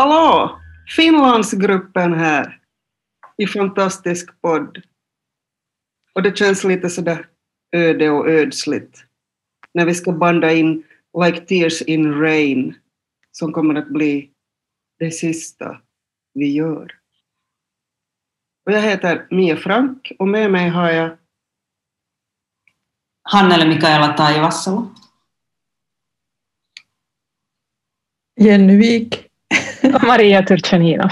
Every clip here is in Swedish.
Hallå! Finlandsgruppen här i Fantastisk podd. Och det känns lite sådär öde och ödsligt när vi ska banda in Like Tears in Rain som kommer att bli det sista vi gör. Och jag heter Mia Frank och med mig har jag Hannele Mikaela Taivassalo. Jenny Wik. Maria Turchaninov.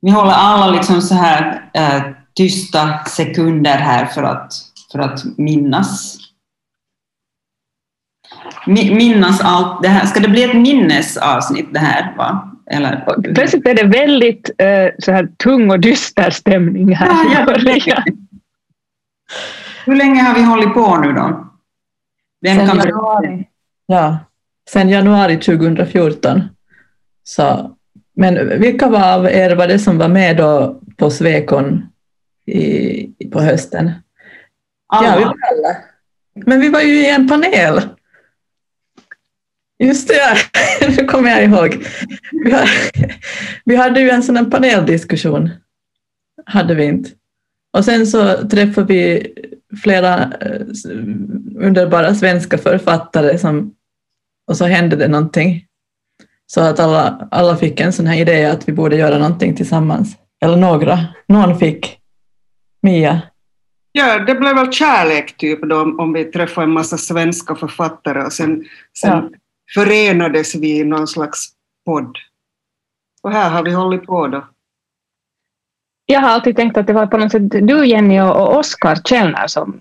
Vi håller alla liksom så här äh, tysta sekunder här för att, för att minnas. minnas allt det här. Ska det bli ett minnesavsnitt det här? Va? Eller? Plötsligt är det väldigt äh, så här tung och dyster stämning här. Ja, Hur länge har vi hållit på nu då? Vem Sen kan januari. Ja, sen januari 2014. Så, men vilka var av er var det som var med då på Svekon i, på hösten? Alla. Ja, vi var alla. Men vi var ju i en panel. Just det, nu kommer jag ihåg. Vi, har, vi hade ju en sån här paneldiskussion. Hade vi inte? Och sen så träffade vi flera eh, underbara svenska författare som, och så hände det någonting. Så att alla, alla fick en sån här idé att vi borde göra någonting tillsammans. Eller några. Någon fick. Mia. Ja, det blev väl kärlek typ då om vi träffade en massa svenska författare och sen, sen ja. förenades vi i någon slags podd. Och här har vi hållit på då. Jag har alltid tänkt att det var på något sätt du Jenny och Oskar Källner som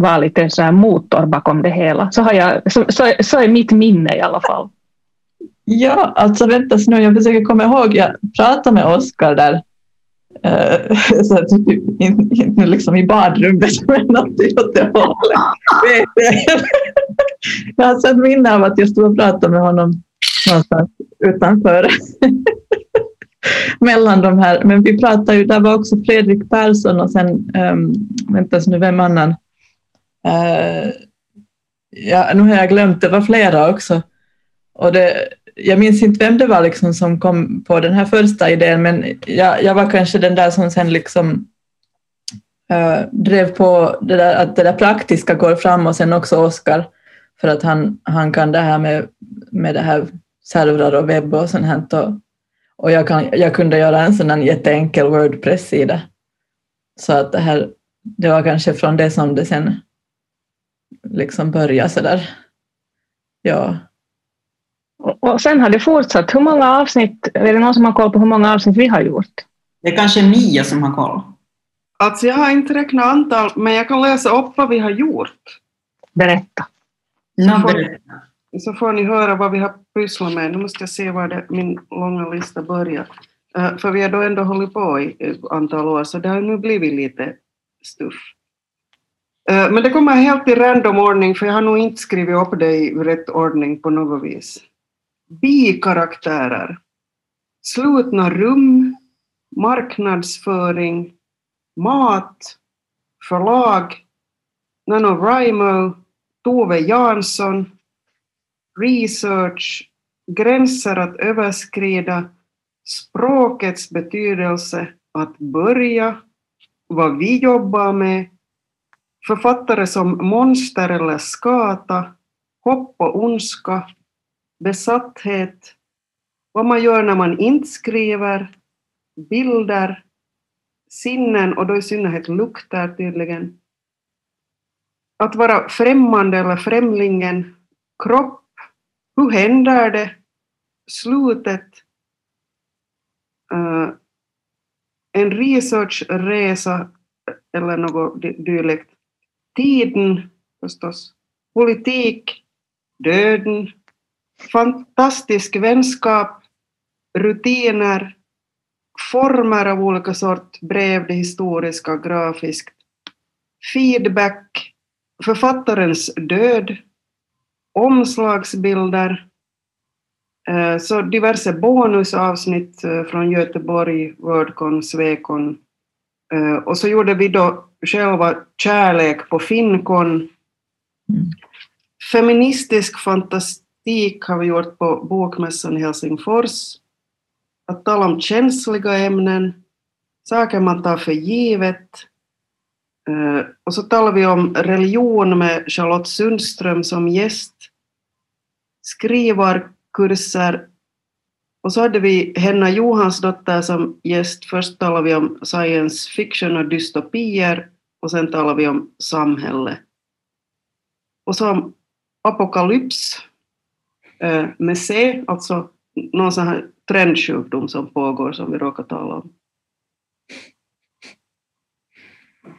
var lite så här motor bakom det hela. Så, har jag, så, så, så är mitt minne i alla fall. Ja, alltså vänta nu, jag försöker komma ihåg, jag pratade med Oskar där, uh, så att, in, in, liksom i badrummet men någonting åt det hållet. jag har sett minne av att jag stod och pratade med honom någonstans utanför. Mellan de här, men vi pratade ju, där var också Fredrik Persson och sen, um, vänta nu, vem annan? Uh, ja, nu har jag glömt, det var flera också. Och det, jag minns inte vem det var liksom som kom på den här första idén, men jag, jag var kanske den där som sen liksom uh, drev på det där, att det där praktiska går fram och sen också Oskar, för att han, han kan det här med, med det här servrar och webb och sånt här. Och, och jag, kan, jag kunde göra en sån här jätteenkel Wordpress-sida. Så att det här, det var kanske från det som det sen liksom började sådär. Ja, och sen har det fortsatt. Hur många avsnitt, är det någon som har koll på hur många avsnitt vi har gjort? Det är kanske Mia som har koll. Alltså jag har inte räknat antal, men jag kan läsa upp vad vi har gjort. Berätta. Så får, så får ni höra vad vi har pysslat med. Nu måste jag se var det, min långa lista börjar. Uh, för vi har då ändå hållit på i ett antal år, så det har nu blivit lite stuff. Eh, men det kommer helt i random ordning, för jag har nog inte skrivit upp det i rätt ordning på något vis. Bikaraktärer, slutna rum, marknadsföring, mat, förlag, NanoRimo, Tove Jansson, research, gränser att överskrida, språkets betydelse, att börja, vad vi jobbar med, författare som Monster eller Skata, Hopp och ondska, besatthet, vad man gör när man inte skriver, bilder, sinnen och då i synnerhet lukter tydligen. Att vara främmande eller främlingen, kropp, hur händer det, slutet, uh, en researchresa eller något dylikt, tiden förstås, politik, döden, fantastisk vänskap, rutiner, former av olika sort, brev, det historiska, grafiskt, feedback, författarens död, omslagsbilder, eh, så diverse bonusavsnitt eh, från Göteborg, Wordcon, Svekon. Eh, och så gjorde vi då själva kärlek på Fincon. Mm. Feministisk fantasi mystik har vi gjort på Bokmässan i Helsingfors. Att tala om känsliga ämnen, saker man tar för givet. Eh, och så talar vi om religion med Charlotte Sundström som gäst. Skrivarkurser. Och så hade vi Henna Johansdotter som gäst. Först talade vi om science fiction och dystopier och sen talade vi om samhälle. Och så om apokalyps eh, med C, alltså någon sån här trendsjukdom som pågår som vi råkar tala om.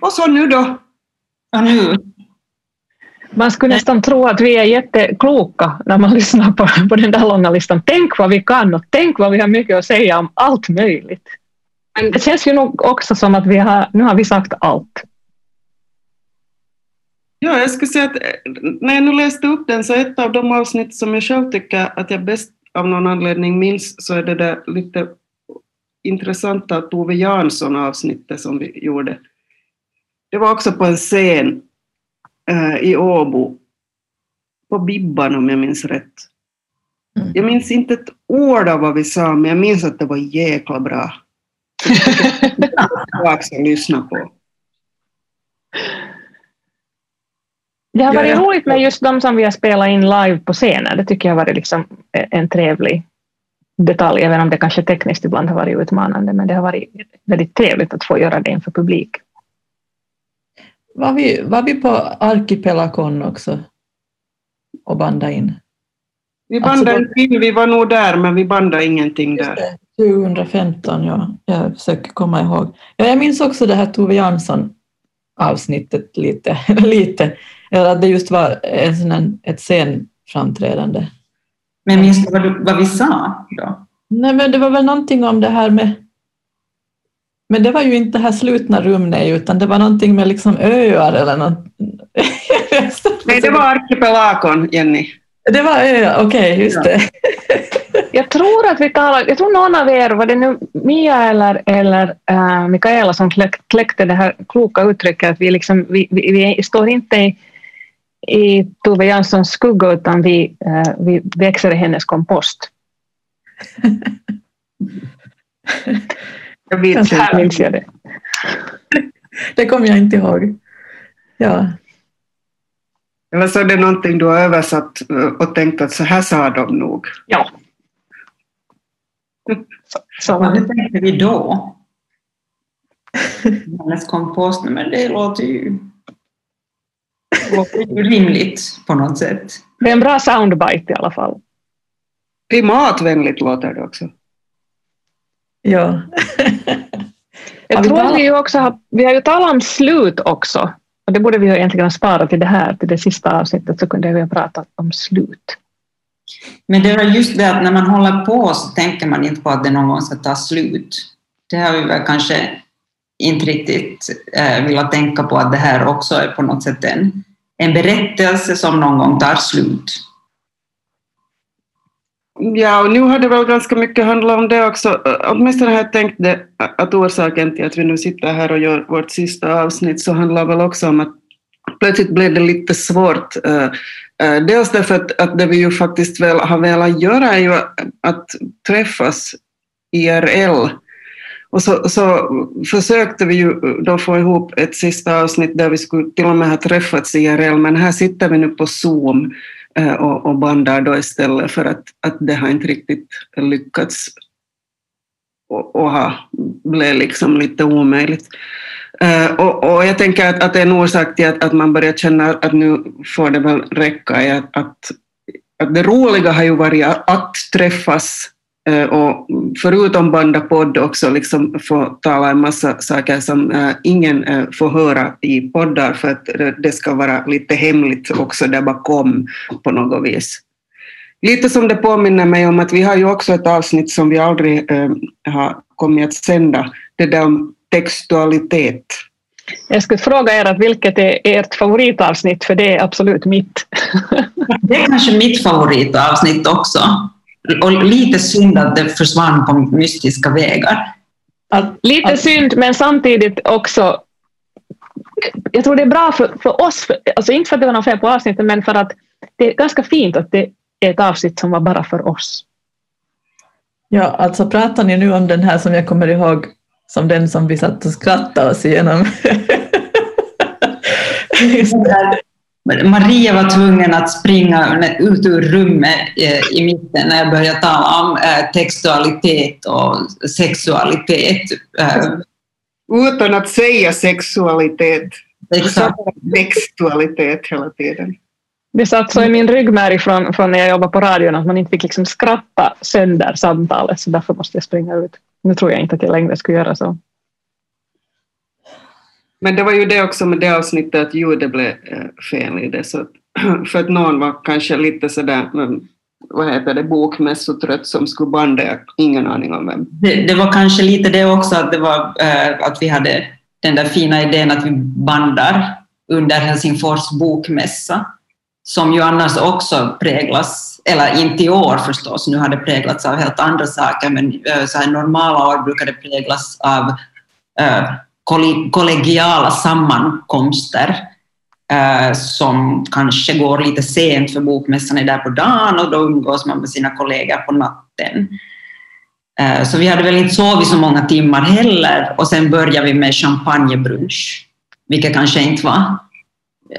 Och så nu då. Och nu, man skulle nästan tro att vi är jättekloka när man lyssnar på, på den där långa listan. Tänk vad vi kan och tänk vad vi har mycket att säga om allt möjligt. Men det känns ju nog också som att vi har, nu har vi sagt allt. Ja, jag skulle säga att eh, när jag nu läste upp den så ett av de avsnitt som jag själv tycker att jag bäst av någon anledning minns så är det där lite intressanta Tove Jansson avsnittet som vi gjorde. Det var också på en scen i Åbo, på Bibban om jag minns rätt. Mm. Jag minns inte ett ord av vad vi sa, men jag minns att det var jäkla bra. Tillbaka och lyssna på. Det har Ja, varit ja. roligt med just de som vi har spelat in live på scenen. Det tycker jag har varit liksom en trevlig detalj, även om det kanske tekniskt ibland har varit utmanande. Men det har varit väldigt trevligt att få göra det inför publik. Var vi, var vi på Arkipelakon också och bandade in? Vi Alltså, bandade en film, vi var nog där, men vi bandade ingenting där. det, 2015, ja. Jag försöker komma ihåg. Ja, jag minns också det här Tove Jansson avsnittet lite. lite. Eller att det just var en sån här, ett scenframträdande. men minns du vad, du vad vi sa då? Nej, men det var väl någonting om det här med... Men det var ju inte det här slutna rummet, utan det var någonting med liksom öar eller något. Nej, det var Arkipelakon, Jenny. Det var öar, okej, just Ja. det. Jag tror att vi talar, jag tror någon av er, var det nu Mia eller, eller äh, Mikaela som kläck, kläckte det här kloka uttrycket att vi, liksom, vi, vi, vi står inte i, i Tove Janssons skugga utan vi, äh, vi växer i hennes kompost. Jag vet Så här inte. minns jag det. Det kommer jag inte ihåg. Ja, Eller så är det någonting du har översatt eh, och tänkt att så här sa de nog. Ja. Så, så det. tänkte vi då? Hennes kompost, men det låter ju det låter ju rimligt på något sätt. det är en bra soundbite i alla fall. Klimatvänligt låter det också. ja. Jag Har vi tror att talat- vi, ju också har, vi har ju talat om slut också. Och det borde vi ju egentligen ha sparat till det här, till det sista avsnittet, så kunde vi ha pratat om slut. Men det är just det att när man håller på så tänker man inte på att det någon gång ska ta slut. Det har vi väl kanske inte riktigt eh, velat tänka på att det här också är på något sätt en, en berättelse som någon gång tar slut. Ja, och nu har det väl ganska mycket handlat om det också. Åtminstone har jag tänkt det, att orsaken till att vi nu sitter här och gör vårt sista avsnitt så handlar väl också om att plötsligt blev det lite svårt. Eh, eh, dels därför att, att det vi ju faktiskt väl har velat göra är ju att träffas IRL. Och så, så försökte vi ju då få ihop ett sista avsnitt där vi skulle till och med ha träffats IRL, men här sitter vi nu på Zoom Eh, och, och bandar då istället för att, att det har inte riktigt lyckats och, och ha, blev liksom lite omöjligt. Eh, och, och jag tänker att, att en orsak till att, att man börjar känna att nu får det väl räcka är att, att, att det roliga har ju varit att, träffas och förutom banda podd också liksom få tala en massa saker som eh, ingen eh, får höra i poddar för att det- det ska vara lite hemligt också där bakom på något vis. Lite som det påminner mig om att vi har ju också ett avsnitt som vi aldrig eh, har kommit att sända, det där om textualitet. Jag skulle fråga er att vilket är ert favoritavsnitt, för det är absolut mitt. Det är kanske mitt favoritavsnitt också. Och lite synd att det försvann på mystiska vägar. Att, Lite att, synd, men samtidigt också... Jag tror det är bra för, för oss, för, alltså inte för att det var något fel på avsnittet, men för att det är ganska fint att det ett avsnitt som var bara för oss. Ja, alltså pratar ni nu om den här som jag kommer ihåg som den som vi satt och skrattade oss igenom? Maria var tvungen att springa ut ur rummet eh, i mitten när jag började tala om eh, textualitet och sexualitet. Eh. Utan att säga sexualitet. Exakt. Textualitet hela tiden. Det satt så i min ryggmärg från, från när jag jobbade på radion att man inte fick liksom skratta sönder samtalet så därför måste jag springa ut. Nu tror jag inte att jag längre skulle göra så. Men det var ju det också med det avsnittet att ljudet blev eh, fel i det. Så att, för att någon var kanske lite sådär, mm, vad heter det, bokmässotrött som skulle banda, jag ingen aning om vem. Det, det, var kanske lite det också att det var äh, att vi hade den där fina idén att vi bandar under Helsingfors bokmässa som ju annars också präglas, eller inte i år förstås, nu har det präglats av helt andra saker, men äh, så här normala år brukar det präglas av äh, kollegiala sammankomster eh, som kanske går lite sent för bokmässan är där på dagen och då umgås man med sina kollegor på natten. Eh, så vi hade väl inte sovit så många timmar heller och sen började vi med champagnebrunch, vilket kanske inte var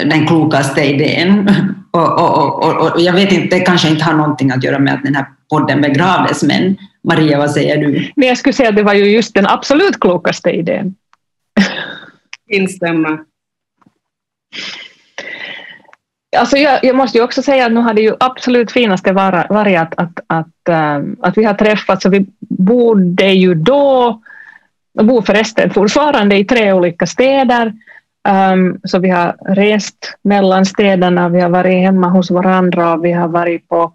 den klokaste idén. Och, och, och, och, jag vet inte, det kanske inte har någonting att göra med att den här podden begravdes, men Maria, vad säger du? Men jag skulle säga att det var ju just den absolut klokaste idén. Instämma. Alltså jag, jag, måste ju också säga att nu har det ju absolut finaste varit att, att, att, ähm, att vi har träffats och vi bodde ju då, och bor förresten fortfarande i tre olika städer. Um, så vi har rest mellan städerna, vi har varit hemma hos varandra och vi har varit på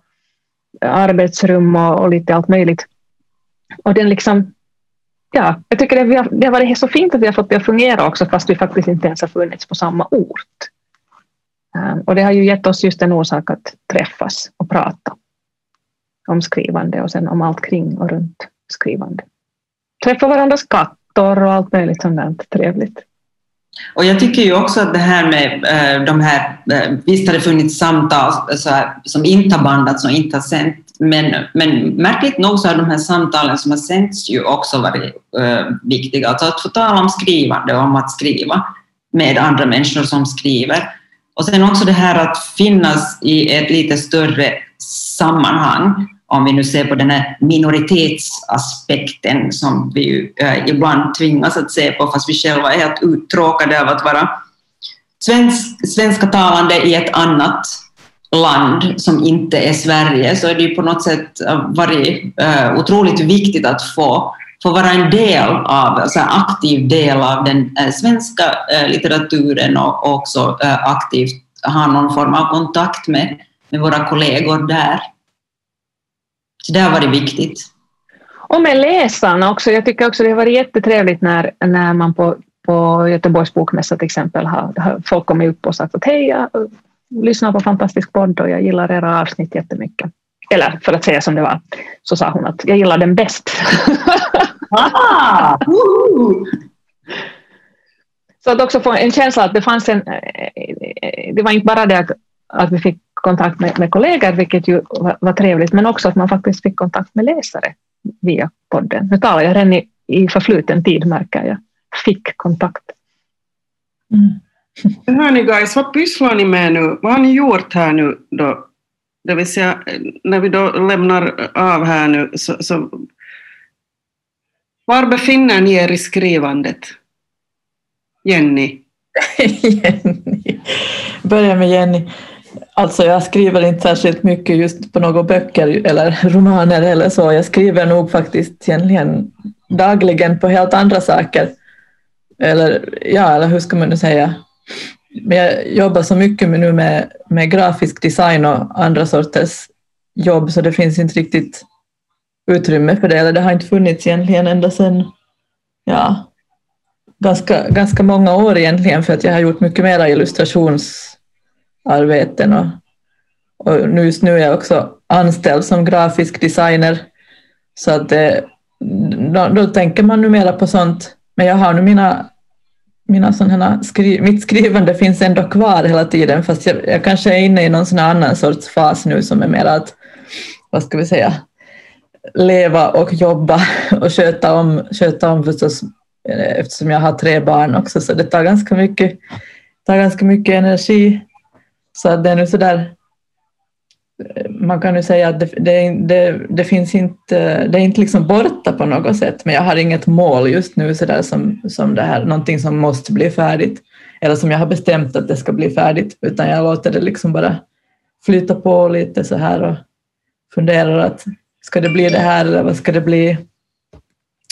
arbetsrum och, och lite allt möjligt. Och den liksom, ja, jag tycker det, har, det har varit så fint att vi har fått det att fungera också fast vi faktiskt inte ens har funnits på samma ort. Ehm, och det har ju gett oss just en orsak att träffas och prata om skrivande och sen om allt kring och runt skrivande. Träffa varandras katter och allt möjligt sånt där trevligt. Och jag tycker ju också att det här med eh, de här, eh, visst har det funnits samtal så här, som inte har bandats och inte har sänt, men, men märkligt nog så har de här samtalen som har sänts ju också varit äh, viktiga. Alltså att få tala om skrivande och om att skriva med andra människor som skriver. Och sen också det här att finnas i ett lite större sammanhang om vi nu ser på den här minoritetsaspekten som vi ju, eh, ibland tvingas att se på fast vi själva är helt uttråkade av att vara svensk, svenska talande i ett annat land som inte är Sverige så är det ju på något sätt eh, varit eh, otroligt viktigt att få, få vara en del av, alltså aktiv del av den eh, svenska litteraturen och, också aktivt ha någon form av kontakt med, med våra kollegor där. Så det har varit viktigt. Och med läsarna också. Jag tycker också det har varit jättetrevligt när, när man på, på Göteborgs bokmässa till exempel har, har folk kommit upp och sagt att hej, jag lyssnar på fantastisk podd och jag gillar era avsnitt jättemycket. Eller för att säga som det var, så sa hon att jag gillar den bäst. Ah, så att också få en känsla att det fanns en... Det var inte bara det att, att vi fick kontakt med, med kollegor, vilket ju var, var, trevligt, men också att man faktiskt fick kontakt med läsare via podden. Nu talar jag redan i, i förfluten tid, märker jag. Fick kontakt. Mm. Hörni guys, vad pysslar ni med nu? Vad har ni gjort här nu då? Det vill säga, när vi då lämnar av här nu, så, så var befinner ni er i skrivandet? Jenny? Jenny. Börja med Jenny. Alltså jag skriver inte särskilt mycket just på några böcker eller romaner eller så. Jag skriver nog faktiskt egentligen dagligen på helt andra saker. Eller ja, eller hur ska man nu säga? Men jag jobbar så mycket nu med, med grafisk design och andra sorters jobb så det finns inte riktigt utrymme för det. Eller det har inte funnits egentligen ända sedan ja, ganska, ganska många år egentligen för att jag har gjort mycket mera illustrationsarbeten. och, och nu, just nu är jag också anställd som grafisk designer så att det, då, då tänker man numera på sånt. Men jag har nu mina, mina sådana skri, mitt skrivande finns ändå kvar hela tiden fast jag, jag kanske är inne i någon sån annan sorts fas nu som är mer att vad ska vi säga, leva och jobba och sköta om, sköta om förstås eh, eftersom jag har tre barn också så det tar ganska mycket, tar ganska mycket energi. Så det är nu sådär man kan ju säga att det, det, det, det, finns inte, det är inte liksom borta på något sätt, men jag har inget mål just nu så där som, som det här, någonting som måste bli färdigt, eller som jag har bestämt att det ska bli färdigt, utan jag låter det liksom bara flyta på lite så här och funderar att ska det bli det här eller vad ska det bli?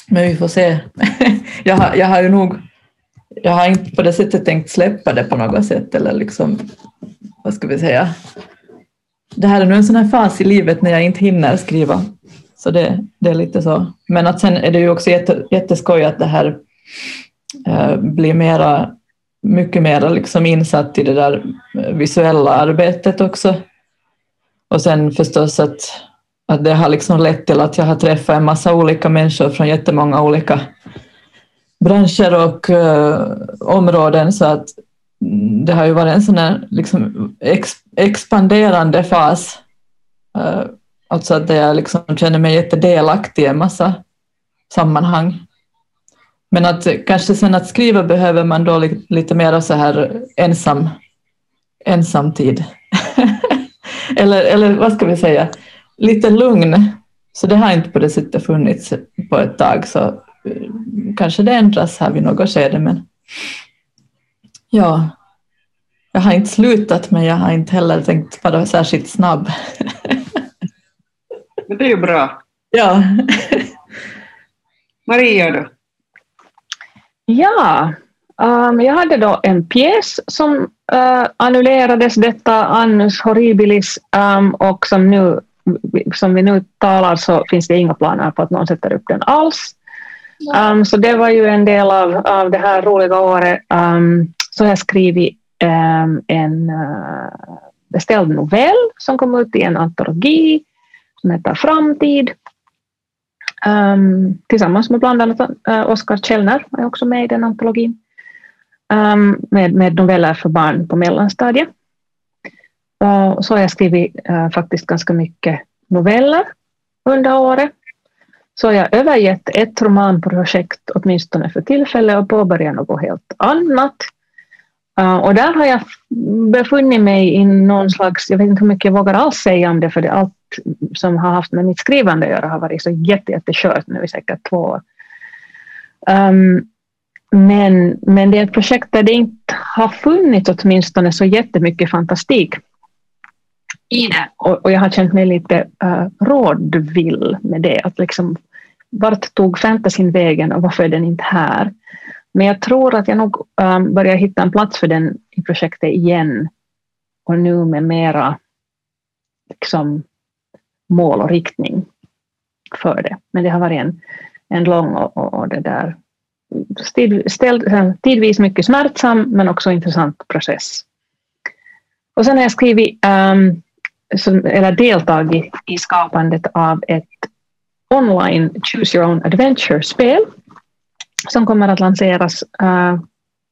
Men vi får se. jag, har, jag har ju nog, jag har inte på det sättet tänkt släppa det på något sätt eller liksom, vad ska vi säga, det här är nu en sån här fas i livet när jag inte hinner skriva. Så det, det är lite så. Men att sen är det ju också jätte, jätteskoj att det här eh, blir mera, mycket mera liksom insatt i det där eh, visuella arbetet också. Och sen förstås att, att det har liksom lett till att jag har träffat en massa olika människor från jättemånga olika branscher och eh, områden så att det har ju varit en sån här liksom ex, expanderande fas. Uh, alltså att jag liksom känner mig jättedelaktig i en massa sammanhang. Men att kanske sen att skriva behöver man då li, lite mer så här ensam, ensamtid. eller, eller vad ska vi säga, lite lugn. Så det har inte på det sättet funnits på ett tag. Så uh, kanske det ändras här vid något skede. Men Ja, jag har inte slutat men jag har inte heller tänkt vara särskilt snabb. Men det är ju bra. Ja. Maria då? Ja, um, jag hade då en pjäs som uh, annullerades, detta Annus Horribilis, um, och som, nu, som vi nu talar så finns det inga planer på att någon sätter upp den alls. Um, så det var ju en del av, av det här roliga året. Um, så har jag skrivit ehm, en eh, beställd novell som kom ut i en antologi som heter Framtid. Um, tillsammans med bland annat uh, Oskar Källner, är också med i den antologin. Um, med, med noveller för barn på mellanstadiet. Och så har jag skrivit uh, faktiskt ganska mycket noveller under året. Så har jag övergett ett romanprojekt åtminstone för tillfället och påbörjat något helt annat. Uh, och där har jag befunnit mig i någon slags, jag vet inte hur mycket jag vågar alls säga om det, för det allt som har haft med mitt skrivande att göra har varit så jätte, jättekört nu i säkert två år. Um, men, men det är ett projekt där det inte har funnits åtminstone så jättemycket fantastik i det. Och, och jag har känt mig lite uh, rådvill med det. Att liksom, vart tog fantasyn vägen och varför är den inte här? Men jag tror att jag nog um, börjar hitta en plats för den i projektet igen. Och nu med mera liksom, mål och riktning för det. Men det har varit en, en lång och, och, och det där stil, ställ, äh, tidvis mycket smärtsam men också intressant process. Och sen har jag skrivit, um, som, eller deltagit i skapandet av ett online Choose Your Own Adventure-spel som kommer att lanseras uh,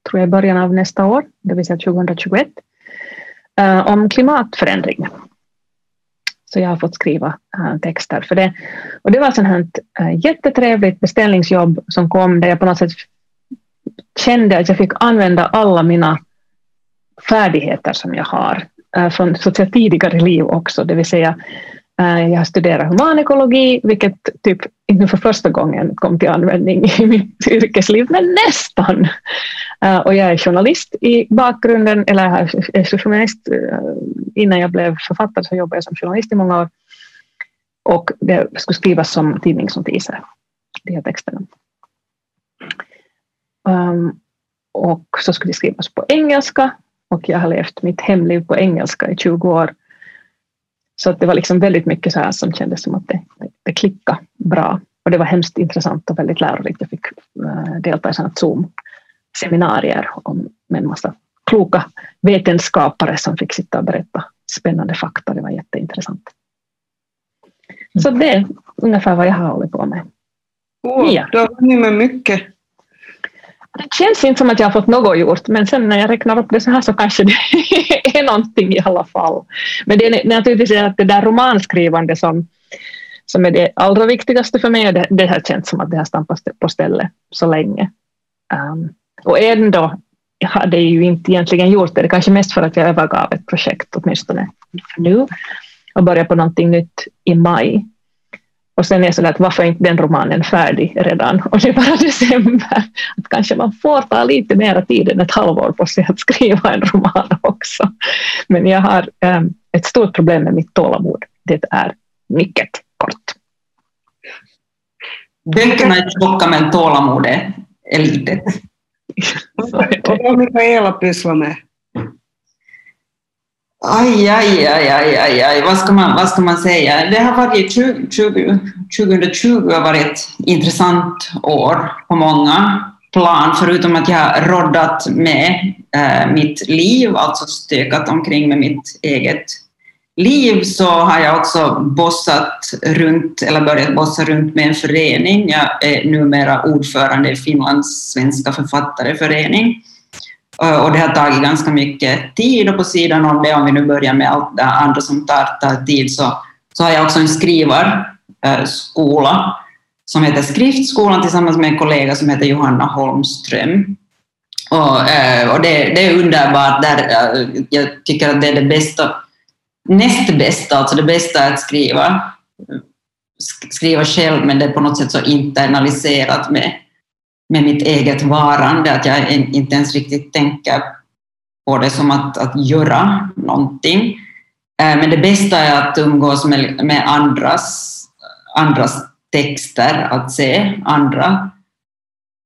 tror jag i början av nästa år, det vill säga 2021, uh, eh, om klimatförändring. Så jag har fått skriva uh, texter för det. Och det var ett sånt här uh, jättetrevligt beställningsjobb som kom där jag på något sätt kände att jag fick använda alla mina färdigheter som jag har från så att säga, tidigare liv också, det vill säga Eh, jag har studerat humanekologi, vilket typ inte för första gången kom till användning i mitt yrkesliv, men nästan. Eh, och jag är journalist i bakgrunden, eller jag är journalist. Eh, innan jag blev författare så jobbade jag som journalist i många år. Och det skulle skrivas som tidningsnotiser, de här texterna. Ehm, och så skulle det skrivas på engelska och jag har levt mitt hemliv på engelska i 20 år så att det var liksom väldigt mycket så här som kändes som att det, det klickade bra. Och det var hemskt intressant och väldigt lärorikt. Jag fick uh, delta i sådana Zoom-seminarier med en massa kloka vetenskapare som fick sitta och berätta spännande fakta. Det var jätteintressant. Så det är ungefär vad jag har hållit på med. Oh, ja. Du har hunnit med mycket det känns inte som att jag har fått något gjort, men sen när jag räknar upp det så här så kanske det är någonting i alla fall. Men det är naturligtvis att det där romanskrivande som, som är det allra viktigaste för mig, och det, det har känts som att det har stampat på stället så länge. Um, och ändå hade jag ju inte egentligen gjort det, det kanske mest för att jag övergav ett projekt åtminstone nu och började på någonting nytt i maj. Och sen är det så att varför är inte den romanen färdig redan? Och det är bara december. Att kanske man får ta lite mer tid än ett halvår på sig att skriva en roman också. Men jag har um, ett stort problem med mitt tålamod. Det är mycket kort. Böckerna är tjocka men tålamodet är litet. Och vad Mikaela pysslar med? Aj, aj, aj, aj, aj, aj. Vad, ska man, vad ska man säga? Det har varit 20, 20, 2020 har varit ett intressant år på många plan, förutom att jag har roddat med eh, mitt liv, alltså stökat omkring med mitt eget liv, så har jag också bossat runt, eller börjat bossa runt med en förening. Jag är numera ordförande i Finlands svenska författareförening. Eh, och det har tagit ganska mycket tid och på sidan om det, om vi nu börjar med allt det andra som tar, tar tid, så, så har jag också en skrivarskola som heter Skriftskolan tillsammans med en kollega som heter Johanna Holmström. Och, eh, och det, det är underbart, där eh, jag tycker att det är det bästa, näst bästa, alltså det bästa att skriva, skriva själv, men det är på något sätt så internaliserat med med mitt eget varande, att jag inte ens riktigt tänker på det som att, att göra någonting. Eh, men det bästa är att umgås med, med andras, andras texter, att se andra,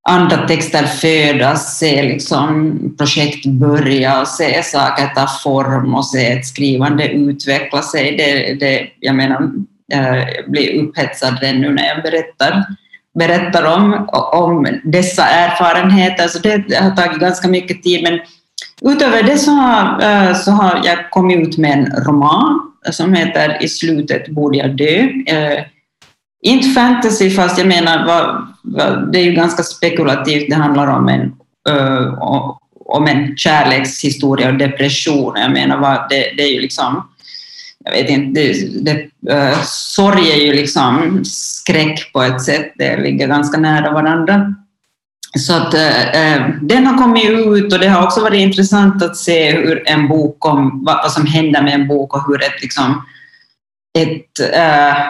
andra texter födas, se liksom projekt börja och se saker ta form och se ett skrivande utveckla sig. Det, det, jag menar, eh, jag blir upphetsad nu när jag berättar berättar om, om dessa erfarenheter, så det har tagit ganska mycket tid. Men utöver det så har, eh, så har jag kommit ut med en roman som heter I slutet borde jag dö. Eh, inte fantasy, fast jag menar, det är ju ganska spekulativt. Det handlar om en, eh, om en kärlekshistoria och depression. Jag menar, det, det är ju liksom jag vet inte, det, det, eh, sorg är ju liksom skräck på ett sätt, det ligger ganska nära varandra. Så att uh, den har kommit ut och det har också varit intressant att se hur en bok om, vad, vad som händer med en bok och hur ett, liksom, ett, uh,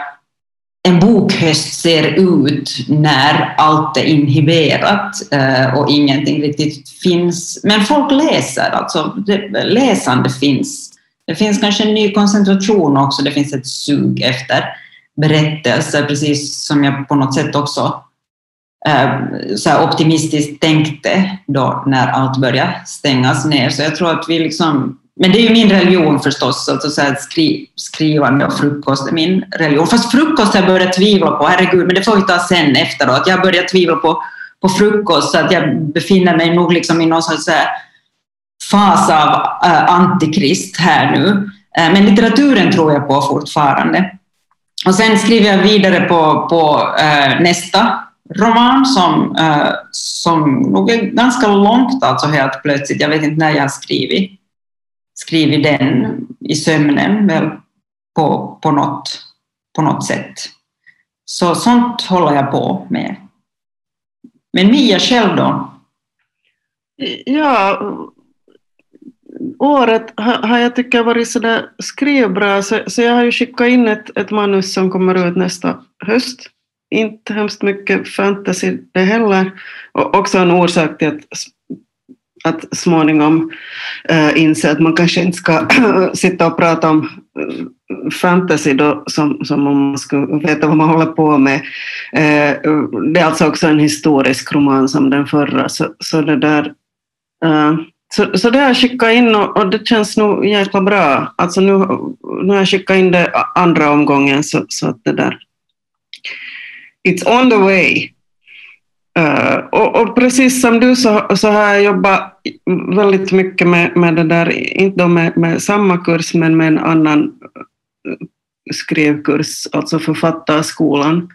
en bokhöst ser ut när allt är inhiberat och ingenting riktigt finns. Men folk läser, alltså det, läsande finns det finns kanske en ny koncentration också, det finns ett sug efter berättelser, precis som jag på något sätt också eh, så optimistiskt tänkte då när allt började stängas ner. Så jag tror att vi liksom men det är ju min religion förstås, alltså så skri, skrivande och frukost är min religion. Fast frukost har jag börjat tvivla på, herregud, men det får vi ta sen efteråt. Jag har börjat tvivla på, på frukost, så att jag befinner mig nog liksom i någon sorts fas av uh, antikrist här nu. Uh, men litteraturen tror jag på fortfarande. Och sen skriver jag vidare på, på uh, nästa roman som, som nog är ganska långt alltså helt plötsligt. Jag vet inte när jag har skrivit, skrivit den i sömnen väl på, på, något, på något sätt. Så sånt håller jag på med. Men Mia själv då? Ja, året har, jag tycker varit sådär skrivbra så, så jag har ju skickat in ett, ett manus som kommer ut nästa höst. Inte hemskt mycket fantasy det heller. Och också en orsak till att, att småningom äh, inse att man kanske inte ska sitta och prata om eh, fantasy då, som, som om man skulle veta vad man håller på med. Äh, det är alltså också en historisk roman som den förra, så, så det där äh, så, så det har jag skickat in och, och, det känns nog jäkla bra. Alltså nu, nu har jag skickat in det andra omgången så, så att det där... It's on the way. Uh, och, och, precis som du så, så har jag jobbat väldigt mycket med, med det där, inte då med, med samma kurs men med en annan eh, skrivkurs, alltså författarskolan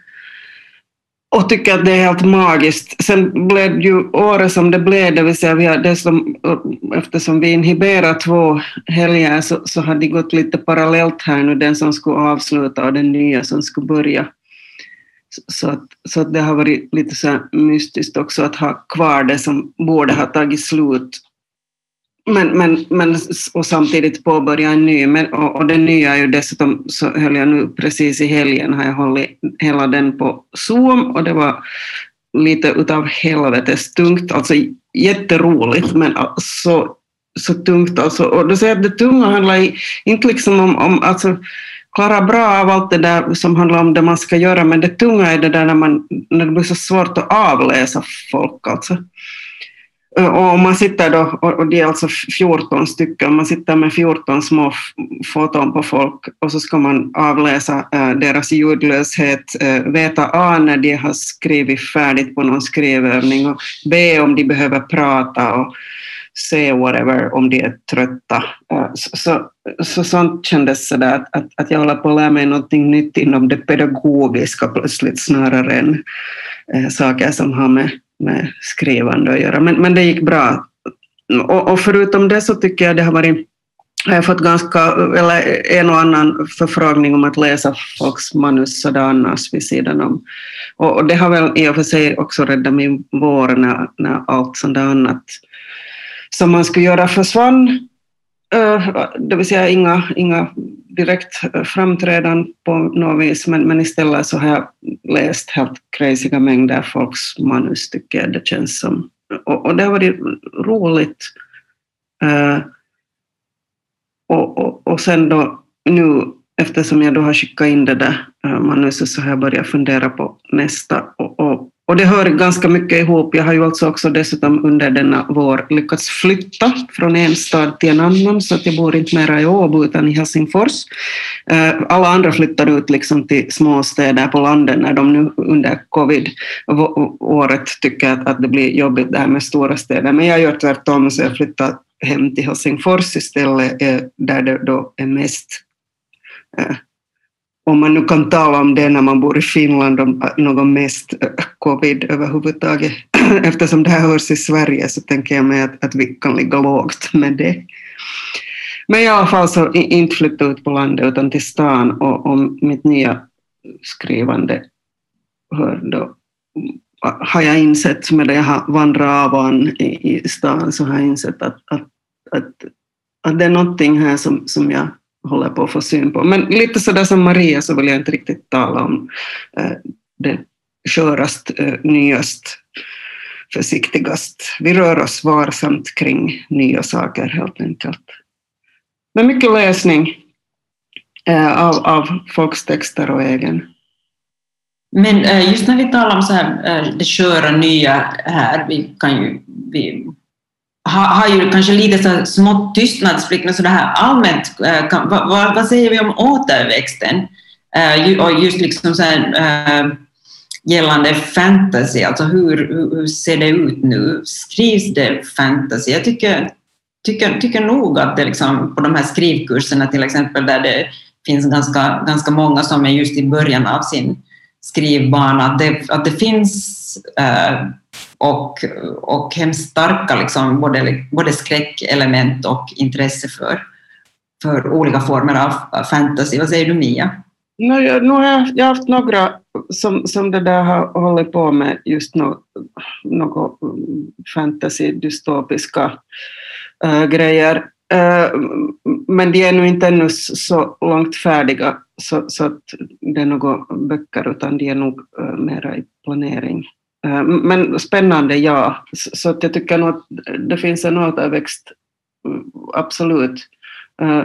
och tycker att det är helt magiskt. Sen blev det ju året som det blev, det vill säga vi har dessutom, eftersom vi inhiberar två helger så, så har det gått lite parallellt här nu, den som skulle avsluta och den nya som skulle börja. Så, att, så att det har varit lite så mystiskt också att ha kvar det som borde ha tagit slut men, men, men, och samtidigt påbörja en ny. Men, och, och den nya är ju dessutom, så höll jag nu precis i helgen, har jag hållit hela den på Zoom och det var lite utav helvetes tungt, alltså jätteroligt men så, så tungt alltså. Och då säger jag att det tunga handlar inte liksom om, om alltså, klara bra av allt det där som handlar om det man ska göra, men det tunga är det där när, man, när det blir så svårt att avläsa folk. Alltså. Eh, och om man sitter då, och det är alltså 14 stycken, man sitter med 14 små foton på folk och så ska man avläsa eh, deras ljudlöshet, eh, veta A när de har skrivit färdigt på någon skrivövning och B om de behöver prata och C whatever om de är trötta. Så, så, så sånt kändes sådär att, att, att jag håller på att lära mig någonting nytt inom det pedagogiska plötsligt snarare än äh, saker som har med med skrivande att göra. Men, men det gick bra. Och, och förutom det så tycker jag det har varit jag har fått ganska, eller en och annan förfrågning om att läsa folks manus sådär annars vid sidan om. Och, och det har väl i och för sig också räddat min vår när, när allt sådant annat som man skulle göra försvann. Eh, det vill säga inga, inga direkt eh, framträdande på något vis, men, men istället så har jag läst helt crazyga mängder folks manus, tycker jag det känns som. Och, och det har varit roligt. Uh, och, och, och sen då nu, eftersom jag då har skickat in det där manuset, så har jag börjat fundera på nästa. Och, och och det hör ganska mycket ihop. Jag har ju alltså också dessutom under denna vår lyckats flytta från en stad till en annan, så att jag bor inte mera i Åbo utan i Helsingfors. Eh, alla andra flyttar ut liksom till småstäder på landet när de nu under covid-året tycker att, det blir jobbigt det här med stora städer. Men jag gör tvärtom, så jag flyttar hem till Helsingfors istället, eh, där det då är mest eh, om man nu kan tala om det när man bor i Finland, om eh, någon mest eh, covid överhuvudtaget. Eftersom det här hörs i Sverige så tänker jag mig att, att vi kan ligga lågt med det. Men alltså i alla fall så inte flytta ut på landet utan till stan och, om mitt nya skrivande hör då, har jag insett, medan jag har vandrat av i, i stan, så har jag insett att, att, att, att det är någonting här som, som jag håller på att få syn på. Men lite sådär som Maria så vill jag inte riktigt tala om eh, det skörast, eh, nyast, försiktigast. Vi rör oss varsamt kring nya saker helt enkelt. Men mycket läsning eh, av, av folks texter och egen. Men eh, just när vi talar om så här, eh, det sköra nya här, vi kan ju vi har, har ju kanske lite så smått tystnadsplikt, men så det här allmänt, eh, kan, vad, vad, säger vi om återväxten? Uh, och just liksom så här, uh, gällande fantasy, alltså hur, hur ser det ut nu? Skrivs det fantasy? Jag tycker, tycker, tycker nog att det liksom, på de här skrivkurserna till exempel, där det finns ganska, ganska många som är just i början av sin skrivbana, att det, att det finns uh, och, och hemskt starka liksom, både, både skräckelement och intresse för, för olika former av fantasy. Vad säger du Mia? No, jag, no, har jag, jag har haft några som, som det där har hållit på med just något no, mm, fantasy, dystopiska äh, grejer. Äh, men de är nu inte ännu så långt färdiga så, så att det är några böcker utan de är nog äh, mera i planering. Eh, men spännande, ja. Så att jag tycker nog att det finns en återväxt, mm, absolut. Eh,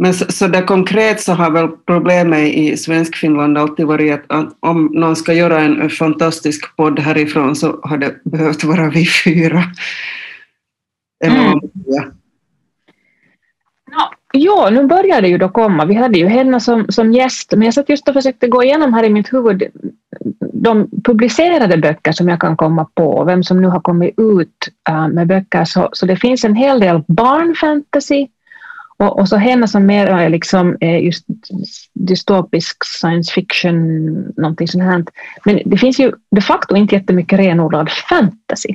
men så, så där konkret så har väl problemet i Svenskfinland alltid varit att om någon ska göra en fantastisk podd härifrån så har det behövt vara vi fyra. Mm. Ja, nu börjar det ju då komma. Vi hade ju henne som, som gäst, men jag satt just och försökte gå igenom här i mitt huvud de publicerade böcker som jag kan komma på, vem som nu har kommit ut äh, med böcker, så, så det finns en hel del barnfantasy Och, och så henne som mer är liksom eh, just dystopisk science fiction, någonting sånt här. Men det finns ju de facto inte jättemycket renodlad fantasy.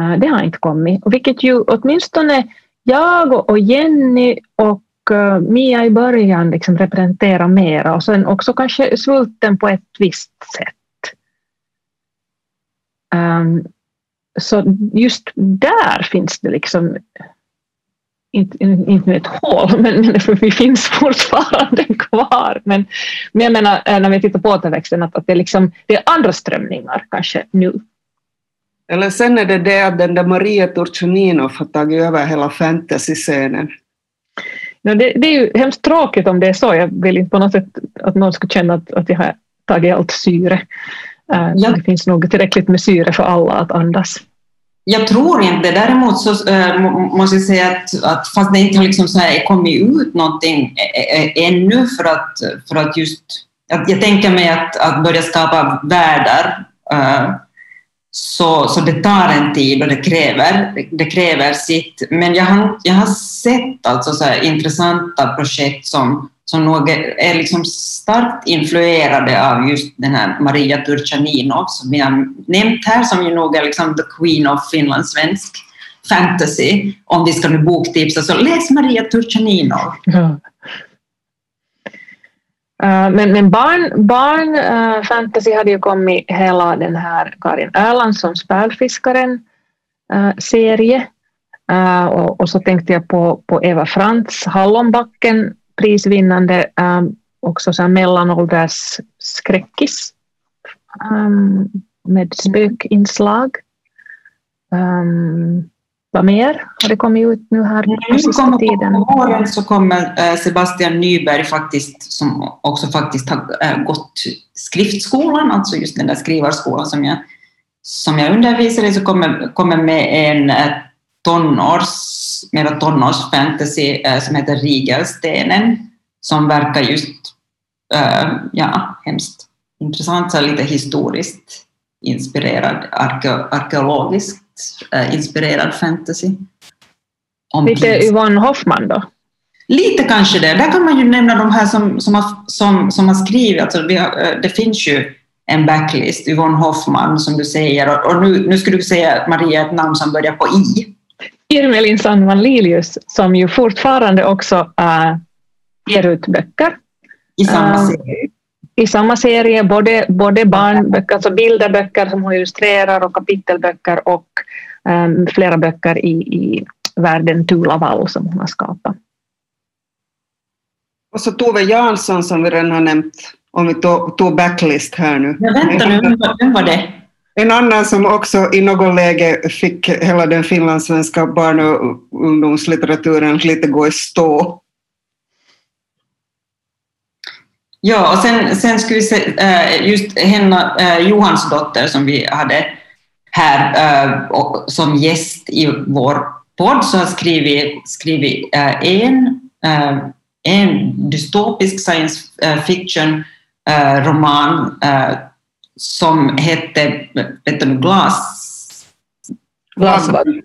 Äh, det har inte kommit, och vilket ju åtminstone jag och Jenny och uh, Mia i början liksom representerar mera och sen också kanske svulten på ett visst sätt. Um, så just där finns det liksom inte, inte ett hål, men, men vi finns fortfarande kvar. Men, men jag menar när vi tittar på återväxten att, att det, liksom, det är andra strömningar kanske nu. Eller sen är det det att den där Maria Turchaninov har tagit över hela fantasy-scenen. Ja, det, det, är ju hemskt tråkigt om det är så. Jag vill inte på något sätt att någon ska känna att, att jag har tagit allt syre. Uh, ja. Det finns nog tillräckligt med syre för alla att andas. Jag tror inte Däremot så äh, måste jag säga att, att fast det inte har liksom så här kommit ut någonting ännu för att, för att just... Att jag tänker mig att, att börja skapa världar äh, så, så det tar en tid och det kräver, det kräver sitt. Men jag har, jag har sett alltså så intressanta projekt som, som nog är liksom starkt influerade av just den här Maria Turchaninov som vi har nämnt här, som ju nog är liksom the queen of finlandssvensk fantasy. Om vi ska nu boktipsa så läs Maria Turchaninov. Mm. Uh, men, men barn, barn uh, fantasy hade ju kommit hela den här Karin Erlandssons Pärlfiskaren uh, eh, serie. Och, och, så tänkte jag på, på Eva Frantz Hallonbacken prisvinnande um, också så mellanålders skräckis um, med spökinslag. Um, vad mer har det kommit ut nu här på sista tiden? På våren så kommer eh, Sebastian Nyberg faktiskt, som också faktiskt har eh, gått skriftskolan, alltså just den där skrivarskolan som jag, som jag undervisar i, så kommer, kommer med en eh, tonårs, mera tonårsfantasy som heter Rigelstenen, som verkar just, ja, hemskt intressant, så lite historiskt inspirerad, arkeologiskt äh, inspirerad fantasy. Om Lite Yvonne Hoffman då? Lite kanske det. Där kan man ju nämna de här som, som, har, som, som har skrivit. Alltså har, eh, det finns ju en backlist, Yvonne Hoffman som du säger, och, och nu, nu skulle du säga Maria ett namn som börjar på I. Irmelin Sandman Lilius som ju fortfarande också äh, ger ut böcker. I samma äh, serie? i samma serie, både, både barnböcker, alltså bilderböcker som hon illustrerar och kapitelböcker och flera böcker i, i världen Tulavall som hon har skapat. Och så Tove Jansson som vi redan har nämnt, om vi tog backlist här nu. Ja, vänta nu, vem var det? En annan som också i något läge fick hela den finlandssvenska barn och ungdomslitteraturen lite gå i stå Ja, och sen, sen skulle vi se, eh, just henne, eh, Johans dotter som vi hade här eh, som gäst i vår podd, så har skrivit, skrivit en, en dystopisk science fiction roman som hette vet du, Glas... Glasvaggan.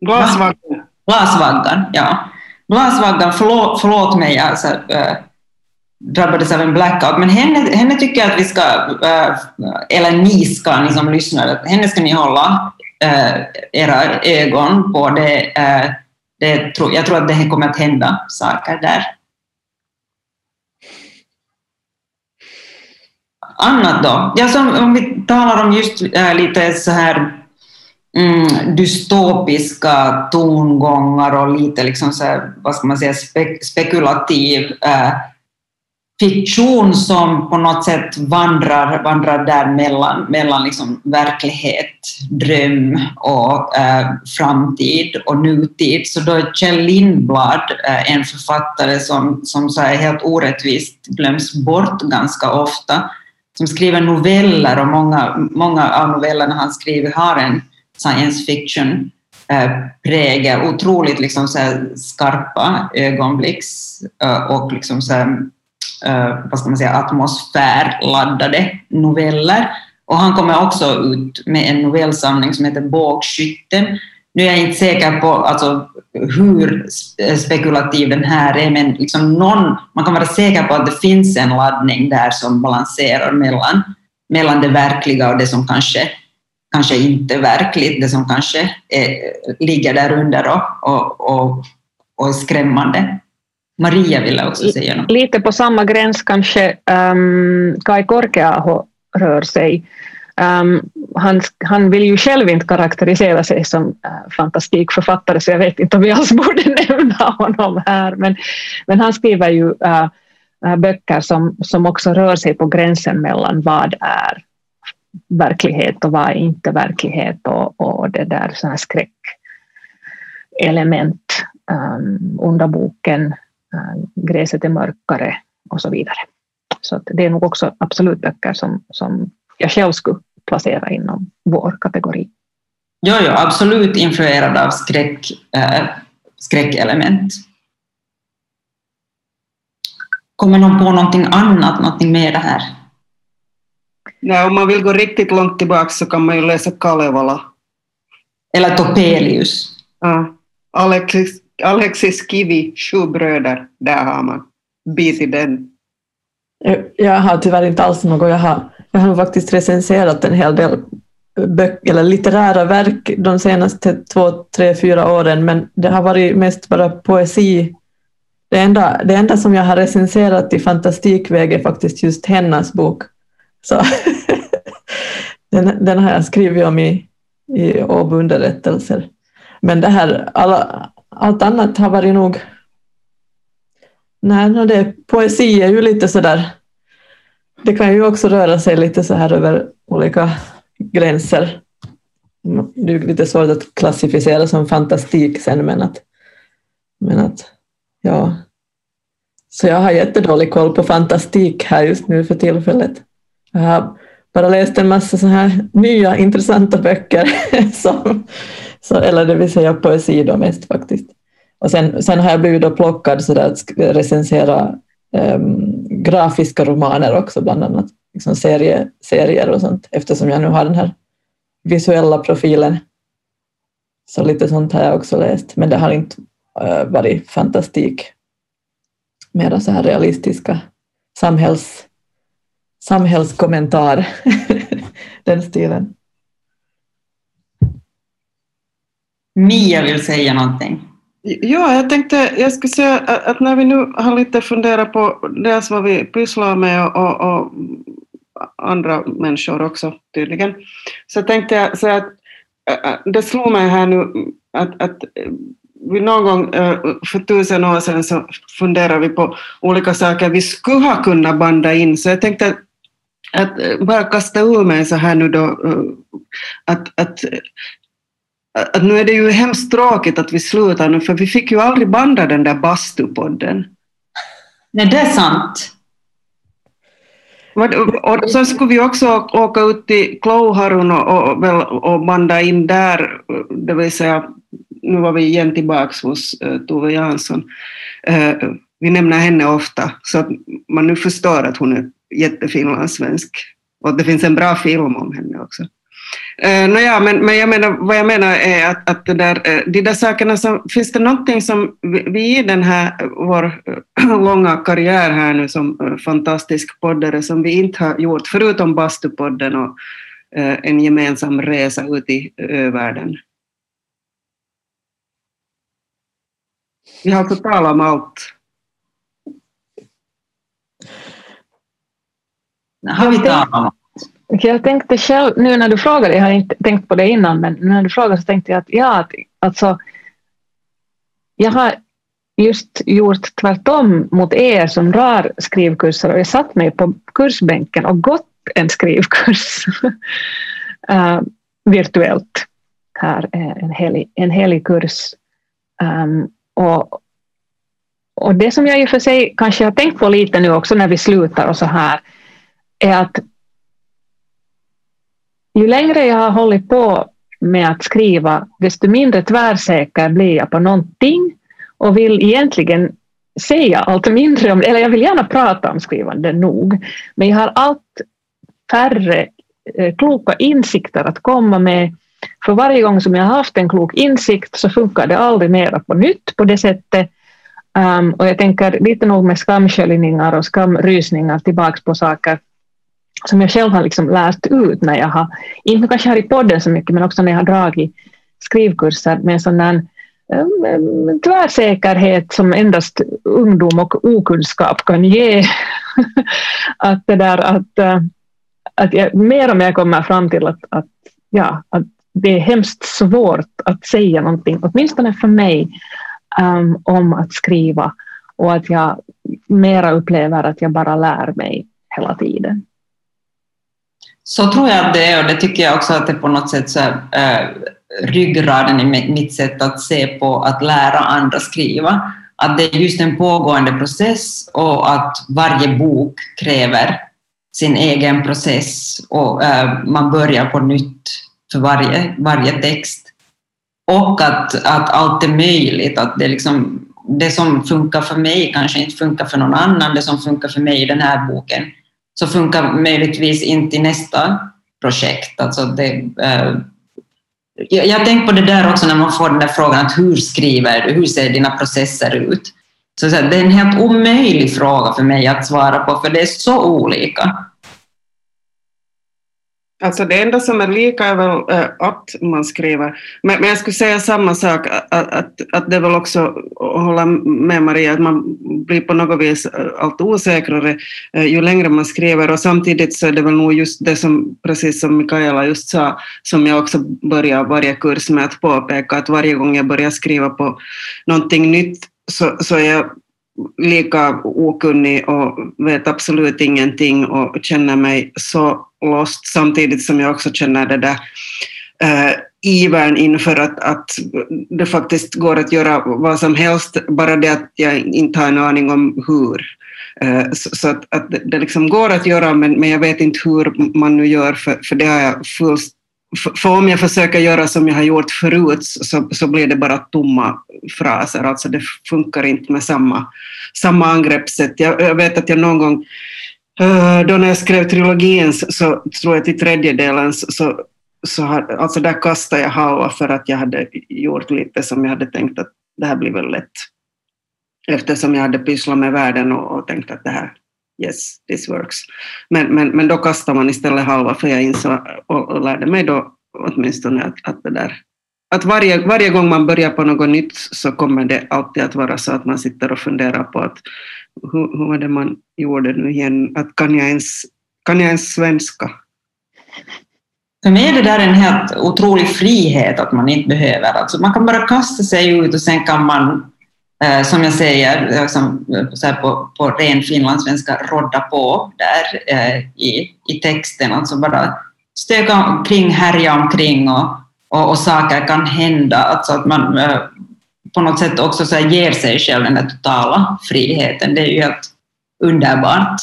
Glasvaggan. Glasvaggan, ja. Glasvaggan, förlåt, förlåt mig, alltså, drabbades av en blackout. Men henne, henne tycker jag att vi ska, äh, eller ni ska, ni som lyssnar, henne ska ni hålla äh, era ögon på. Det, äh, det, jag tror att det kommer att hända saker där. Annat då? Ja, som, om vi talar om just lite så här mm, dystopiska tongångar och lite liksom så här, vad ska man säga, spek spekulativ äh, fiktion som på något sätt vandrar, vandrar där mellan, mellan liksom verklighet, dröm och eh, framtid och nutid. Så då är Kjell Lindblad eh, en författare som, som så här helt orättvist glöms bort ganska ofta, som skriver noveller och många, många av novellerna han skriver har en science fiction-prägel. Eh, otroligt liksom så skarpa ögonblicks eh, och liksom så eh, vad ska man säga, atmosfärladdade noveller. Och han kommer också ut med en novellsamling som heter Bågskytten, nu är jag inte säker på alltså, hur spekulativ den här är, men liksom någon, man kan vara säker på att det finns en laddning där som balanserar mellan, mellan det verkliga och det som kanske, kanske inte är verkligt, det som kanske är, ligger där under och, och, och, och är skrämmande. Maria ville också säga något. Lite på samma gräns kanske um, Kai Korkeaho rör sig. Um, han, han vill ju själv inte karaktärisera sig som uh, fantastikförfattare så jag vet inte om vi alls borde nämna honom här. Men, men han skriver ju uh, uh, böcker som, som också rör sig på gränsen mellan vad är verklighet och vad är inte verklighet och, och det där skräckelement. Um, under boken Gräset är mörkare och så vidare. Så det är nog också absolut böcker som, som jag själv skulle placera inom vår kategori. Jo, jo absolut influerad av skräck, äh, skräckelement. Kommer någon på någonting annat, någonting med det här? Nej, om man vill gå riktigt långt tillbaka så kan man ju läsa Kalevala. Eller Topelius. Ja. Alexis, Alexis Kivi, Sju bröder, där har man bitit den. Jag har tyvärr inte alls något, jag har jag har faktiskt recenserat en hel del böcker, eller litterära verk de senaste två, tre, fyra åren, men det har varit mest bara poesi. Det enda, det enda som jag har recenserat i fantastikväg är faktiskt just hennes bok. Så den, den har jag skrivit om i, i Åbo underrättelser. Men det här, alla, allt annat har varit nog... Nej, det, poesi är ju lite sådär det kan ju också röra sig lite så här över olika gränser. Det är lite svårt att klassificera som fantastik sen, men att, men att ja. Så jag har jättedålig koll på fantastik här just nu för tillfället. Jag har bara läst en massa så här nya intressanta böcker, som, så, eller det vill säga poesi då mest faktiskt. Och sen, sen har jag blivit då plockad så där att recensera um, grafiska romaner också, bland annat liksom serie, serier och sånt, eftersom jag nu har den här visuella profilen. Så lite sånt har jag också läst, men det har inte uh, varit fantastik. Mera så här realistiska samhälls, samhällskommentar, den stilen. Mia vill säga någonting. Ja, jag tänkte, jag skulle säga att när vi nu har lite funderat på dels vad vi pysslar med och, och, och andra människor också tydligen, så tänkte jag säga att äh, äh, det slog mig här nu att, att äh, vi någon gång för tusen år sedan så funderade vi på olika saker vi skulle ha kunnat banda in, så jag tänkte att, att bara kasta ur mig så här nu då att, att att nu är det ju hemskt tråkigt att vi slutar nu, för vi fick ju aldrig banda den där bastupodden. Nej, det är sant. Och så skulle vi också åka ut till Klouharun och, och, och banda in där, det vill säga, nu var vi igen tillbaka hos uh, Tove Jansson. Uh, vi nämner henne ofta, så att man nu förstår att hon är jättefinlandssvensk. Och det finns en bra film om henne också. Uh, no ja, men, men jag menar, vad jag menar är att, att det där, uh, de där sakerna som, finns det någonting som vi, vi i den här, vår uh, långa karriär här nu som fantastisk poddare som vi inte har gjort, förutom Bastupodden och uh, en gemensam resa ut i övärlden? Vi har fått tala om allt. Har vi talat om jag tänkte själv, nu när du frågade, jag har inte tänkt på det innan, men när du frågade så tänkte jag att ja, alltså, jag har just gjort tvärtom mot er som rör skrivkurser och jag satt mig på kursbänken och gått en skrivkurs uh, virtuellt här, eh, en helig, en helig kurs. Um, och, och det som jag i och för sig kanske har tänkt på lite nu också när vi slutar och så här, är att ju längre jag har hållit på med att skriva, desto mindre tvärsäker blir jag på någonting och vill egentligen säga allt mindre om eller jag vill gärna prata om skrivande nog, men jag har allt färre eh, kloka insikter att komma med. För varje gång som jag har haft en klok insikt så funkar det aldrig mera på nytt på det sättet. Um, och jag tänker lite nog med skamsköljningar och skamrysningar tillbaks på saker som jag själv har liksom lärt ut när jag har, inte kanske här i podden så mycket, men också när jag har dragit skrivkurser med en sån där um, tvärsäkerhet som endast ungdom och okunskap kan ge. att det där att, eh, att jag mer och mer kommer fram till att, att, ja, att det är hemskt svårt att säga någonting, åtminstone för mig, um, om att skriva och att jag mera upplever att jag bara lär mig hela tiden. Så tror jag att det är och det tycker jag också att det på något sätt så är, äh, eh, ryggraden i mitt sätt att se på att lära andra skriva. Att det är just en pågående process och att varje bok kräver sin egen process och äh, man börjar på nytt för varje, varje text. Och att, att allt är möjligt, att det, liksom, det som funkar för mig kanske inte funkar för någon annan, det som funkar för mig i den här boken så funkar möjligtvis inte i nästa projekt. Alltså det, eh, jag har tänkt på det där också när man får den där frågan att hur skriver du, hur ser dina processer ut? Så, så det är en helt omöjlig fråga för mig att svara på, för det är så olika. Alltså det enda som är lika är väl eh, att man skriver. Men, men jag skulle säga samma sak, att, att, att det är väl också att hålla med Maria, att man blir på något vis eh, allt osäkrare eh, ju längre man skriver och samtidigt så är det väl nog just det som, precis som Mikaela just sa, som jag också börjar varje kurs med att påpeka, att varje gång jag börjar skriva på någonting nytt så, så är jag lika okunnig och vet absolut ingenting och känner mig så lost samtidigt som jag också känner det där äh, ivern inför att, att det faktiskt går att göra vad som helst, bara det att jag inte har en aning om hur. Eh, så, att, att, det liksom går att göra, men, men jag vet inte hur man nu gör, för, för det har jag fullständigt för om jag försöker göra som jag har gjort förut så, så blir det bara tomma fraser, alltså det funkar inte med samma, samma angreppssätt. Jag, jag vet att jag någon gång, Eh, då när jag skrev trilogin så tror jag till tredje delen så, så alltså där kastade jag halva för att jag hade gjort lite som jag hade tänkt att det här blir väl lätt. Eftersom jag hade pysslat med världen och, och tänkt att det här yes, this works. Men, men, men då kastar man istället halva, för jag insåg och, och lärde mig då åtminstone att, att det där att varje, varje gång man börjar på något nytt så kommer det alltid att vara så att man sitter och funderar på att hur, hur var det man gjorde nu igen, att kan jag ens, kan jag ens svenska? För mig är det där en helt otrolig frihet att man inte behöver, alltså man kan bara kasta sig ut och sen kan man Eh, äh, som jag säger, äh, liksom, så här äh, på, på ren finlandssvenska, rodda på där eh, i, i texten, alltså bara stöka omkring, härja omkring och, och, och saker kan hända, alltså att man eh, på något sätt också så ger sig själv den där totala friheten. Det är ju helt underbart.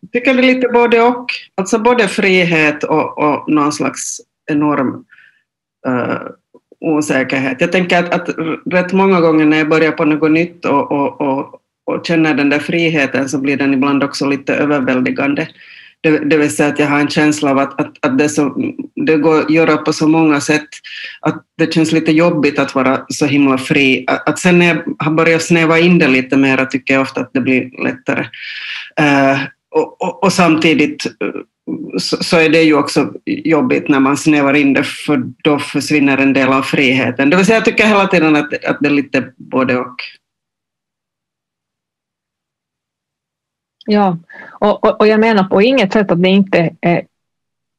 Jag tycker det är lite både och, alltså både frihet och, och någon slags enorm uh, osäkerhet. Jag tänker att, att rätt många gånger när jag börjar på något nytt och, och, och, och känner den där friheten så blir den ibland också lite överväldigande. Det, det vill säga att jag har en känsla av att, att, att det, så, det går att göra på så många sätt att det känns lite jobbigt att vara så himla fri. Att, att sen när jag har börjat snäva in det lite mer tycker jag ofta att det blir lättare. Uh, och, och, och, samtidigt eh, så, så, är det ju också jobbigt när man snävar in det, för då försvinner en del av friheten. Det vill säga, jag tycker hela tiden att, att det är lite både och. Ja, och, och, och jag menar på inget sätt att det inte är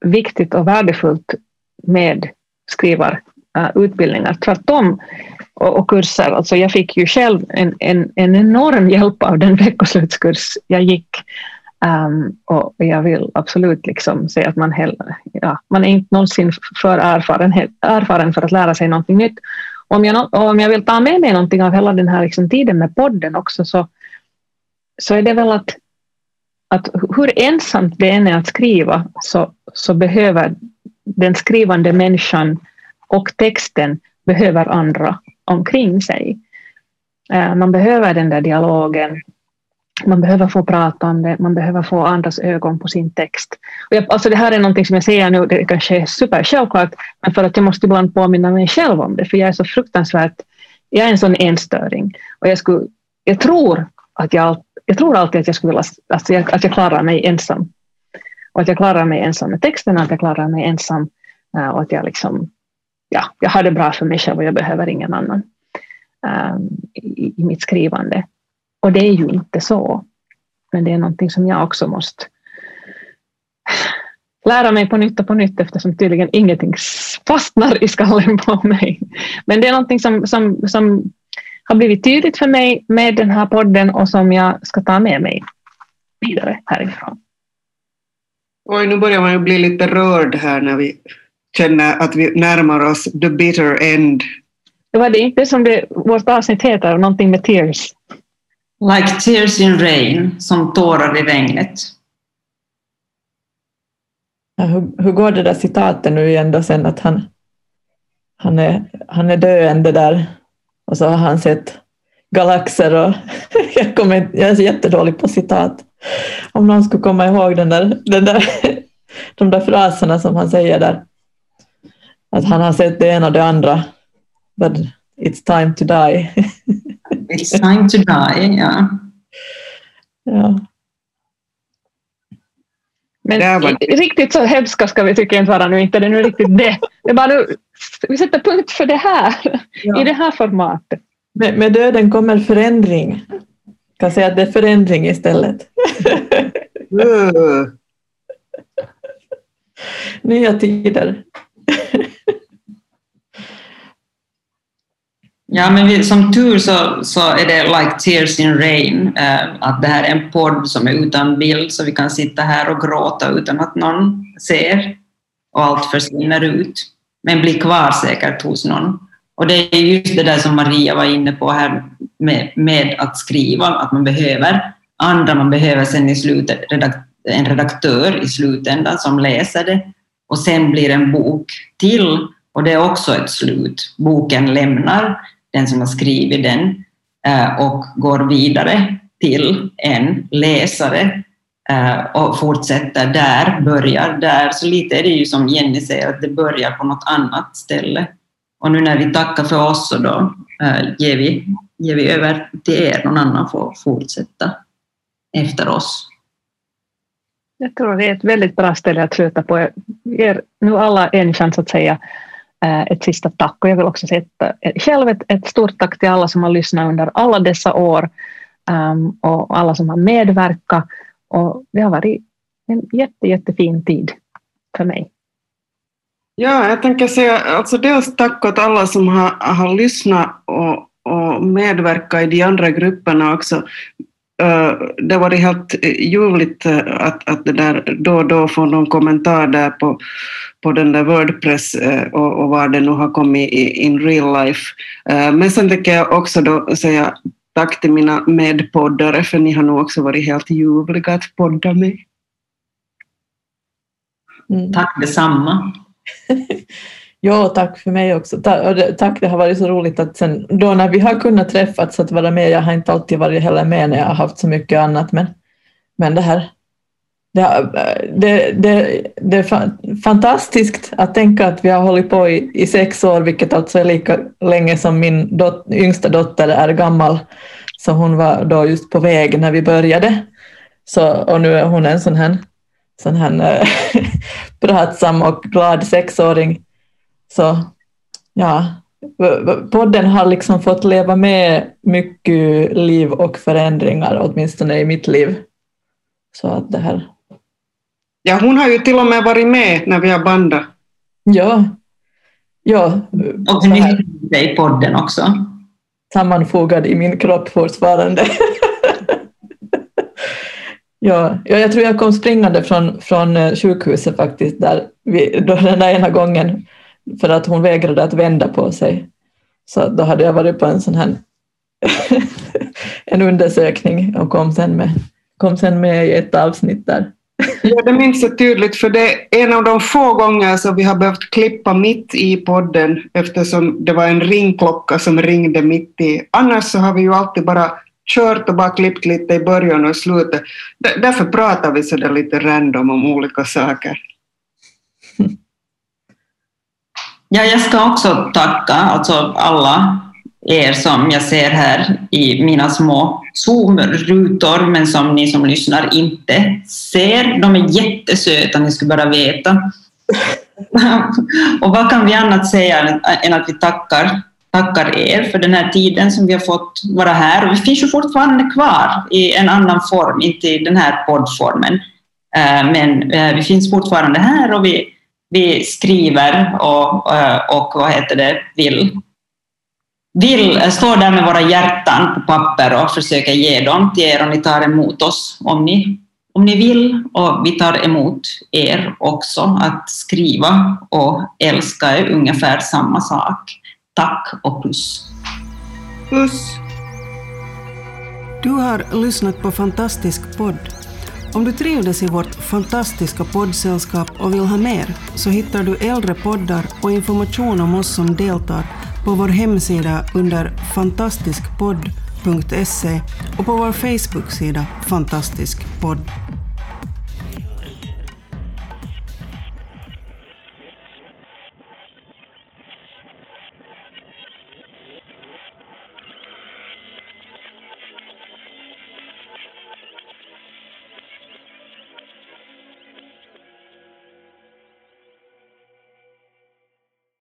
viktigt och värdefullt med skrivarutbildningar. Äh, Tvärtom, och, och kurser. Alltså jag fick ju själv en, en, en enorm hjälp av den veckoslutskurs jag gick Um, och jag vill absolut liksom säga att man, hellre, ja, man är inte någonsin för erfaren, erfaren för att lära sig någonting nytt. Om jag, om jag vill ta med mig någonting av hela den här liksom tiden med podden också så, så är det väl att, att hur ensamt det än är att skriva så, så behöver den skrivande människan och texten behöver andra omkring sig. Eh, man behöver den där dialogen man behöver få prata om det, man behöver få andras ögon på sin text. Och jag, alltså det här är någonting som jag säger nu, det kanske är super självklart, men för att jag måste ibland påminna mig själv om det, för jag är så fruktansvärt, jag är en sån enstöring. Och jag, skulle, jag, tror, att jag, jag tror alltid att jag skulle vilja, alltså jag, att jag klarar mig ensam. Och att jag klarar mig ensam med texten, att jag klarar mig ensam uh, och att jag liksom, ja, jag har det bra för mig själv och jag behöver ingen annan um, i, i mitt skrivande. Och det är ju inte så. Men det är någonting som jag också måste lära mig på nytt och på nytt eftersom tydligen ingenting fastnar i skallen på mig. Men det är någonting som, som, som har blivit tydligt för mig med den här podden och som jag ska ta med mig vidare härifrån. Oj, nu börjar man ju bli lite rörd här när vi känner att vi närmar oss the bitter end. Det var det inte som det, vårt avsnitt heter, någonting med tears. Like tears in rain, som tårar i regnet. Ja, hur, hur går det där citatet nu igen då sen att han, han, är, han är döende där och så har han sett galaxer och jag, kommer, jag är så jättedålig på citat. Om någon skulle komma ihåg den där, den där, de där fraserna som han säger där. Att han har sett det ena och det andra. But it's time to die. It's time to die, ja. ja. Men riktigt så hemska ska vi tycka inte vara nu, inte det är nu riktigt det. det är bara nu, vi sätter punkt för det här, ja. i det här formatet. Med, med döden kommer förändring. Jag kan säga att det är förändring istället. Nya tider. Ja, men vi, som tur så, så är det like tears in rain, eh, att det här är en podd som är utan bild så vi kan sitta här och gråta utan att någon ser och allt försvinner ut, men blir kvar säkert hos någon. Och det är just det där som Maria var inne på här med, med att skriva, att man behöver andra, man behöver sen i slutet en redaktör i slutändan som läser det och sen blir en bok till och det är också ett slut. Boken lämnar den som har skrivit den eh, och går vidare till en läsare eh, och fortsätter där, börjar där. Så lite är det ju som Jenny säger, att det börjar på något annat ställe. Och nu när vi tackar för oss så då eh, ger vi, ger vi över till er, någon annan får fortsätta efter oss. Jag tror det är ett väldigt bra ställe att sluta på. Jag ger nu alla en chans att säga Eh, ett sista tack. Och jag vill också säga eh, själv ett, ett, stort tack till alla som har lyssnat under alla dessa år um, och alla som har medverkat. Och det har varit en jätte, jättefin tid för mig. Ja, jag tänker säga alltså dels tack åt alla som har, har lyssnat och, och medverkat i de andra grupperna också. Eh, det var helt ljuvligt att, att det där då och då få någon kommentar där på, på den där Wordpress eh, och, och var det nu har kommit i in real life. Eh, men sen tänker jag också då säga tack till mina medpoddare för ni har nog också varit helt ljuvliga att podda med. Mm. Tack detsamma. ja, tack för mig också. Tack, det har varit så roligt att sen då när vi har kunnat träffas att vara med, jag har inte alltid varit heller med när jag har haft så mycket annat, men, men det här det, eh, det, det, det är fantastiskt att tänka att vi har hållit på i, i sex år, vilket alltså är lika länge som min dot, yngsta dotter är gammal. Så hon var då just på väg när vi började. Så, och nu är hon en sån här, sån här eh, pratsam och glad sexåring. Så ja, podden har liksom fått leva med mycket liv och förändringar, åtminstone i mitt liv. Så att det här Ja, hon har ju till och med varit med när vi har bandat. Ja. ja och ni är i podden också. Sammanfogad i min kropp fortfarande. ja, ja, jag tror jag kom springande från, från eh, sjukhuset faktiskt, där vi, då den där ena gången, för att hon vägrade att vända på sig. Så då hade jag varit på en sån här en undersökning och kom sen, med, kom sen med i ett avsnitt där. Ja, det minns jag tydligt, för det är en av de få gånger som vi har behövt klippa mitt i podden eftersom det var en ringklocka som ringde mitt i. Annars så har vi ju alltid bara kört och bara klippt lite i början och slutet. Därför pratar vi sådär lite random om olika saker. Ja, jag ska också tacka alltså alla er som jag ser här i mina små Zoom-rutor, men som ni som lyssnar inte ser. De är jättesöta, ni skulle bara veta. och vad kan vi annat säga än att vi tackar, tackar er för den här tiden som vi har fått vara här. Och vi finns ju fortfarande kvar i en annan form, inte i den här poddformen. Eh, men eh, vi finns fortfarande här och vi, vi skriver och, eh, och vad heter det, vill vill eh, stå där med våra hjärtan på papper och försöka ge dem till er och ni tar emot oss om ni, om ni vill. Och vi tar emot er också. Att skriva och älska är ungefär samma sak. Tack och puss. Puss. Du har lyssnat på Fantastisk podd. Om du trivdes i vårt fantastiska poddsällskap och vill ha mer så hittar du äldre poddar och information om oss som deltar på vår hemsida under fantastiskpodd.se och på vår Facebook-sida Fantastisk podd.